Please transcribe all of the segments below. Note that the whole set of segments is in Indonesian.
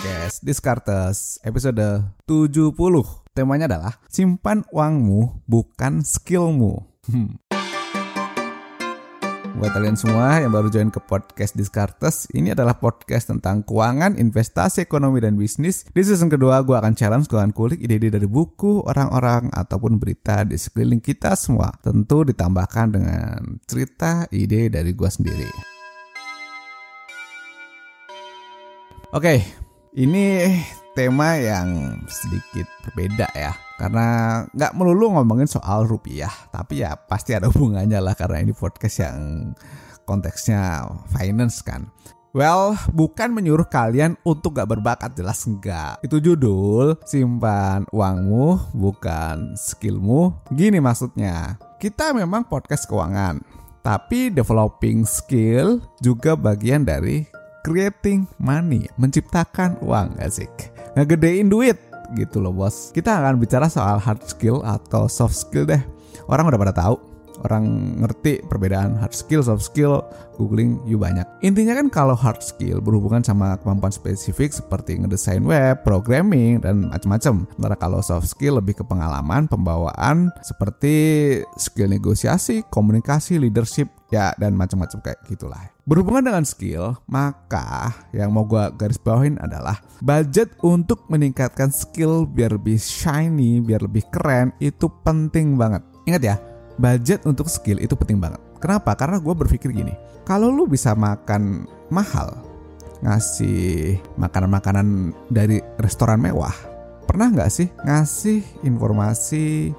podcast Discartes episode 70 Temanya adalah simpan uangmu bukan skillmu. Hmm. Buat kalian semua yang baru join ke podcast Discartes Ini adalah podcast tentang keuangan, investasi, ekonomi, dan bisnis. Di season kedua gue akan challenge, akan kulik ide-ide dari buku, orang-orang, ataupun berita di sekeliling kita semua. Tentu ditambahkan dengan cerita, ide dari gue sendiri. Oke, ini tema yang sedikit berbeda ya. Karena nggak melulu ngomongin soal rupiah, tapi ya pasti ada hubungannya lah karena ini podcast yang konteksnya finance kan. Well, bukan menyuruh kalian untuk gak berbakat, jelas enggak. Itu judul, simpan uangmu, bukan skillmu. Gini maksudnya, kita memang podcast keuangan. Tapi developing skill juga bagian dari creating money, menciptakan uang, asik. Ngegedein duit gitu loh bos. Kita akan bicara soal hard skill atau soft skill deh. Orang udah pada tahu, orang ngerti perbedaan hard skill, soft skill, googling you banyak. Intinya kan kalau hard skill berhubungan sama kemampuan spesifik seperti ngedesain web, programming, dan macam-macam. Sementara kalau soft skill lebih ke pengalaman, pembawaan, seperti skill negosiasi, komunikasi, leadership, ya dan macam-macam kayak gitulah. Berhubungan dengan skill, maka yang mau gue garis bawahin adalah budget untuk meningkatkan skill biar lebih shiny, biar lebih keren itu penting banget. Ingat ya, budget untuk skill itu penting banget. Kenapa? Karena gue berpikir gini, kalau lu bisa makan mahal, ngasih makanan-makanan dari restoran mewah, pernah nggak sih ngasih informasi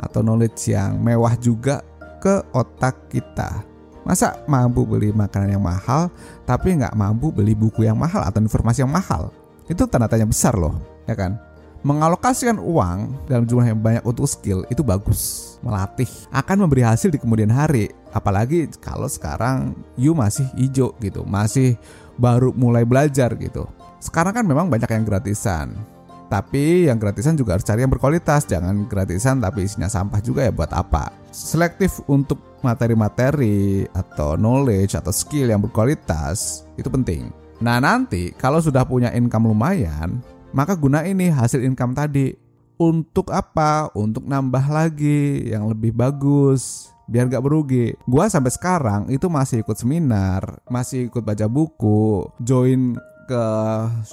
atau knowledge yang mewah juga ke otak kita. Masa mampu beli makanan yang mahal, tapi nggak mampu beli buku yang mahal atau informasi yang mahal? Itu tanda tanya besar loh, ya kan? Mengalokasikan uang dalam jumlah yang banyak untuk skill itu bagus, melatih, akan memberi hasil di kemudian hari. Apalagi kalau sekarang you masih hijau gitu, masih baru mulai belajar gitu. Sekarang kan memang banyak yang gratisan, tapi yang gratisan juga harus cari yang berkualitas, jangan gratisan tapi isinya sampah juga ya buat apa. Selektif untuk materi-materi atau knowledge atau skill yang berkualitas itu penting. Nah nanti kalau sudah punya income lumayan, maka guna ini hasil income tadi untuk apa? Untuk nambah lagi yang lebih bagus biar gak berugi. Gua sampai sekarang itu masih ikut seminar, masih ikut baca buku, join ke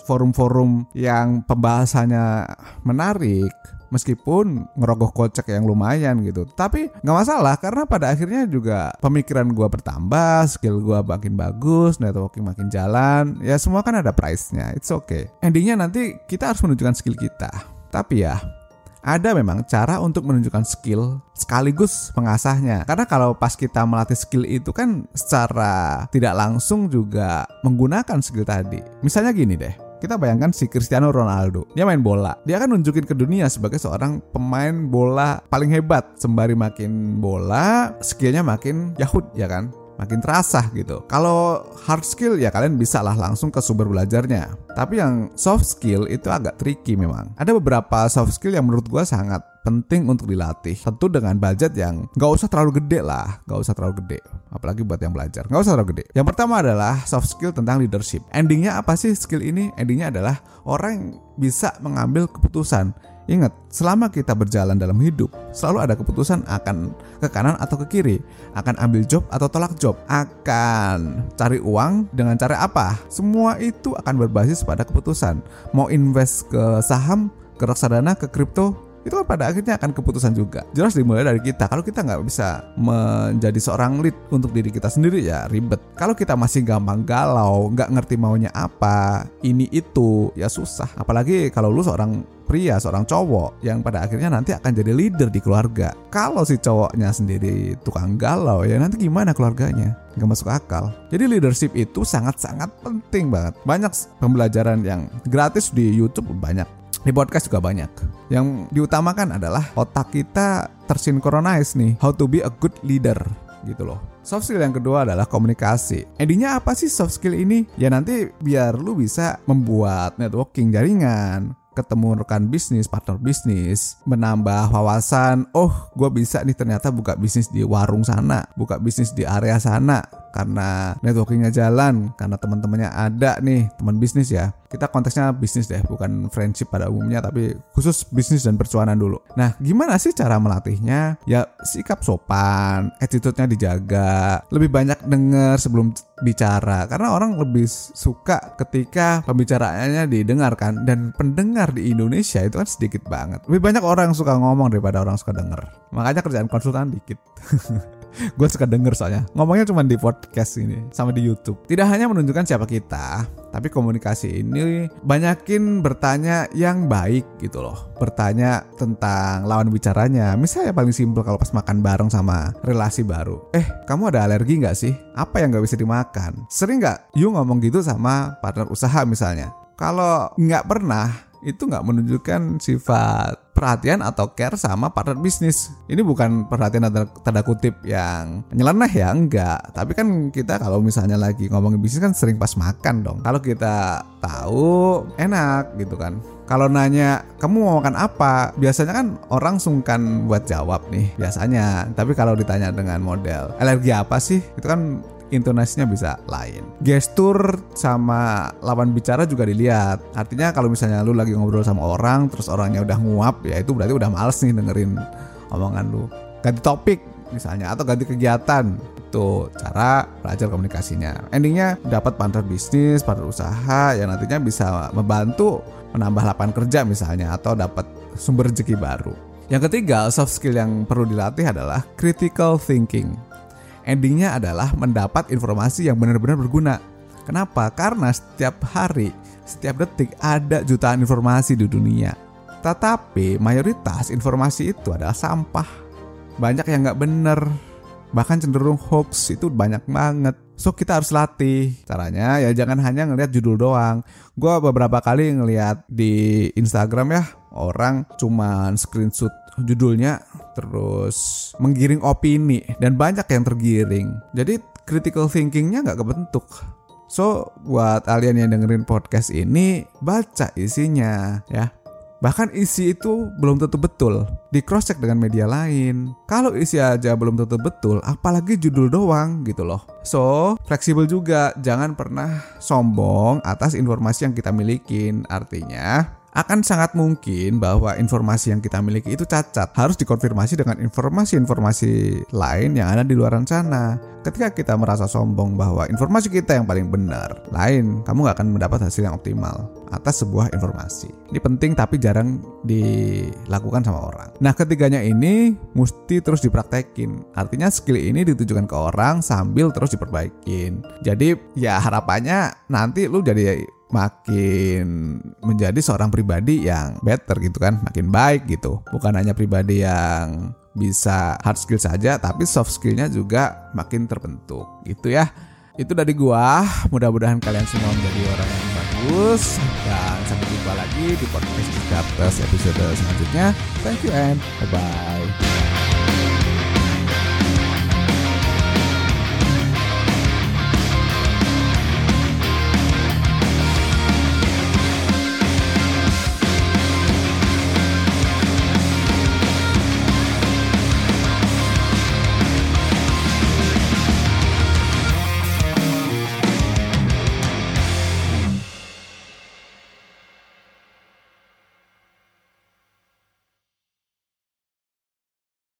forum-forum yang pembahasannya menarik meskipun ngerogoh kocek yang lumayan gitu tapi nggak masalah karena pada akhirnya juga pemikiran gue bertambah skill gue makin bagus networking makin jalan ya semua kan ada price nya it's okay endingnya nanti kita harus menunjukkan skill kita tapi ya ada memang cara untuk menunjukkan skill sekaligus mengasahnya. Karena kalau pas kita melatih skill itu kan secara tidak langsung juga menggunakan skill tadi. Misalnya gini deh, kita bayangkan si Cristiano Ronaldo. Dia main bola. Dia akan nunjukin ke dunia sebagai seorang pemain bola paling hebat. Sembari makin bola, skillnya makin yahut ya kan makin terasa gitu. Kalau hard skill ya kalian bisa lah langsung ke sumber belajarnya. Tapi yang soft skill itu agak tricky memang. Ada beberapa soft skill yang menurut gue sangat penting untuk dilatih. Tentu dengan budget yang gak usah terlalu gede lah, gak usah terlalu gede. Apalagi buat yang belajar, gak usah terlalu gede. Yang pertama adalah soft skill tentang leadership. Endingnya apa sih skill ini? Endingnya adalah orang yang bisa mengambil keputusan Ingat, selama kita berjalan dalam hidup, selalu ada keputusan akan ke kanan atau ke kiri, akan ambil job atau tolak job, akan cari uang dengan cara apa. Semua itu akan berbasis pada keputusan. Mau invest ke saham, ke reksadana, ke kripto, itu kan pada akhirnya akan keputusan juga. Jelas dimulai dari kita. Kalau kita nggak bisa menjadi seorang lead untuk diri kita sendiri ya ribet. Kalau kita masih gampang galau, nggak ngerti maunya apa, ini itu, ya susah. Apalagi kalau lu seorang pria, seorang cowok yang pada akhirnya nanti akan jadi leader di keluarga. Kalau si cowoknya sendiri tukang galau, ya nanti gimana keluarganya? Gak masuk akal. Jadi leadership itu sangat-sangat penting banget. Banyak pembelajaran yang gratis di YouTube banyak. Di podcast juga banyak. Yang diutamakan adalah otak kita tersinkronize nih. How to be a good leader gitu loh. Soft skill yang kedua adalah komunikasi. Endingnya apa sih soft skill ini? Ya nanti biar lu bisa membuat networking jaringan, ketemu rekan bisnis, partner bisnis, menambah wawasan, oh gue bisa nih ternyata buka bisnis di warung sana, buka bisnis di area sana, karena networkingnya jalan, karena teman-temannya ada nih teman bisnis ya. Kita konteksnya bisnis deh, bukan friendship pada umumnya, tapi khusus bisnis dan percuanan dulu. Nah, gimana sih cara melatihnya? Ya sikap sopan, attitude-nya dijaga, lebih banyak denger sebelum bicara, karena orang lebih suka ketika pembicaraannya didengarkan dan pendengar di Indonesia itu kan sedikit banget. Lebih banyak orang suka ngomong daripada orang suka denger. Makanya kerjaan konsultan dikit. gue suka denger soalnya. Ngomongnya cuma di podcast ini sama di YouTube. Tidak hanya menunjukkan siapa kita tapi komunikasi ini banyakin bertanya yang baik gitu loh. Bertanya tentang lawan bicaranya. Misalnya paling simpel kalau pas makan bareng sama relasi baru. Eh kamu ada alergi nggak sih? Apa yang nggak bisa dimakan? Sering nggak you ngomong gitu sama partner usaha misalnya? Kalau nggak pernah itu nggak menunjukkan sifat perhatian atau care sama partner bisnis. Ini bukan perhatian atau tanda kutip yang nyeleneh ya, enggak. Tapi kan kita kalau misalnya lagi ngomongin bisnis kan sering pas makan dong. Kalau kita tahu enak gitu kan. Kalau nanya kamu mau makan apa, biasanya kan orang sungkan buat jawab nih biasanya. Tapi kalau ditanya dengan model alergi apa sih, itu kan intonasinya bisa lain. Gestur sama lawan bicara juga dilihat. Artinya kalau misalnya lu lagi ngobrol sama orang, terus orangnya udah nguap, ya itu berarti udah males nih dengerin omongan lu. Ganti topik misalnya atau ganti kegiatan itu cara belajar komunikasinya. Endingnya dapat partner bisnis, partner usaha yang nantinya bisa membantu menambah lapangan kerja misalnya atau dapat sumber rezeki baru. Yang ketiga, soft skill yang perlu dilatih adalah critical thinking endingnya adalah mendapat informasi yang benar-benar berguna. Kenapa? Karena setiap hari, setiap detik ada jutaan informasi di dunia. Tetapi mayoritas informasi itu adalah sampah. Banyak yang nggak bener, bahkan cenderung hoax itu banyak banget. So kita harus latih. Caranya ya jangan hanya ngelihat judul doang. Gue beberapa kali ngelihat di Instagram ya orang cuman screenshot judulnya terus menggiring opini dan banyak yang tergiring. Jadi critical thinkingnya nggak kebentuk. So buat kalian yang dengerin podcast ini baca isinya ya. Bahkan isi itu belum tentu betul. Di cross check dengan media lain. Kalau isi aja belum tentu betul, apalagi judul doang gitu loh. So, fleksibel juga. Jangan pernah sombong atas informasi yang kita milikin. Artinya, akan sangat mungkin bahwa informasi yang kita miliki itu cacat. Harus dikonfirmasi dengan informasi-informasi lain yang ada di luar sana. Ketika kita merasa sombong bahwa informasi kita yang paling benar, lain kamu gak akan mendapat hasil yang optimal atas sebuah informasi. Ini penting tapi jarang dilakukan sama orang. Nah ketiganya ini mesti terus dipraktekin. Artinya skill ini ditujukan ke orang sambil terus diperbaikin. Jadi ya harapannya nanti lu jadi makin menjadi seorang pribadi yang better gitu kan, makin baik gitu. Bukan hanya pribadi yang bisa hard skill saja, tapi soft skillnya juga makin terbentuk gitu ya. Itu dari gua, mudah-mudahan kalian semua menjadi orang yang bagus dan sampai jumpa lagi di podcast Disruptors episode selanjutnya. Thank you and bye bye.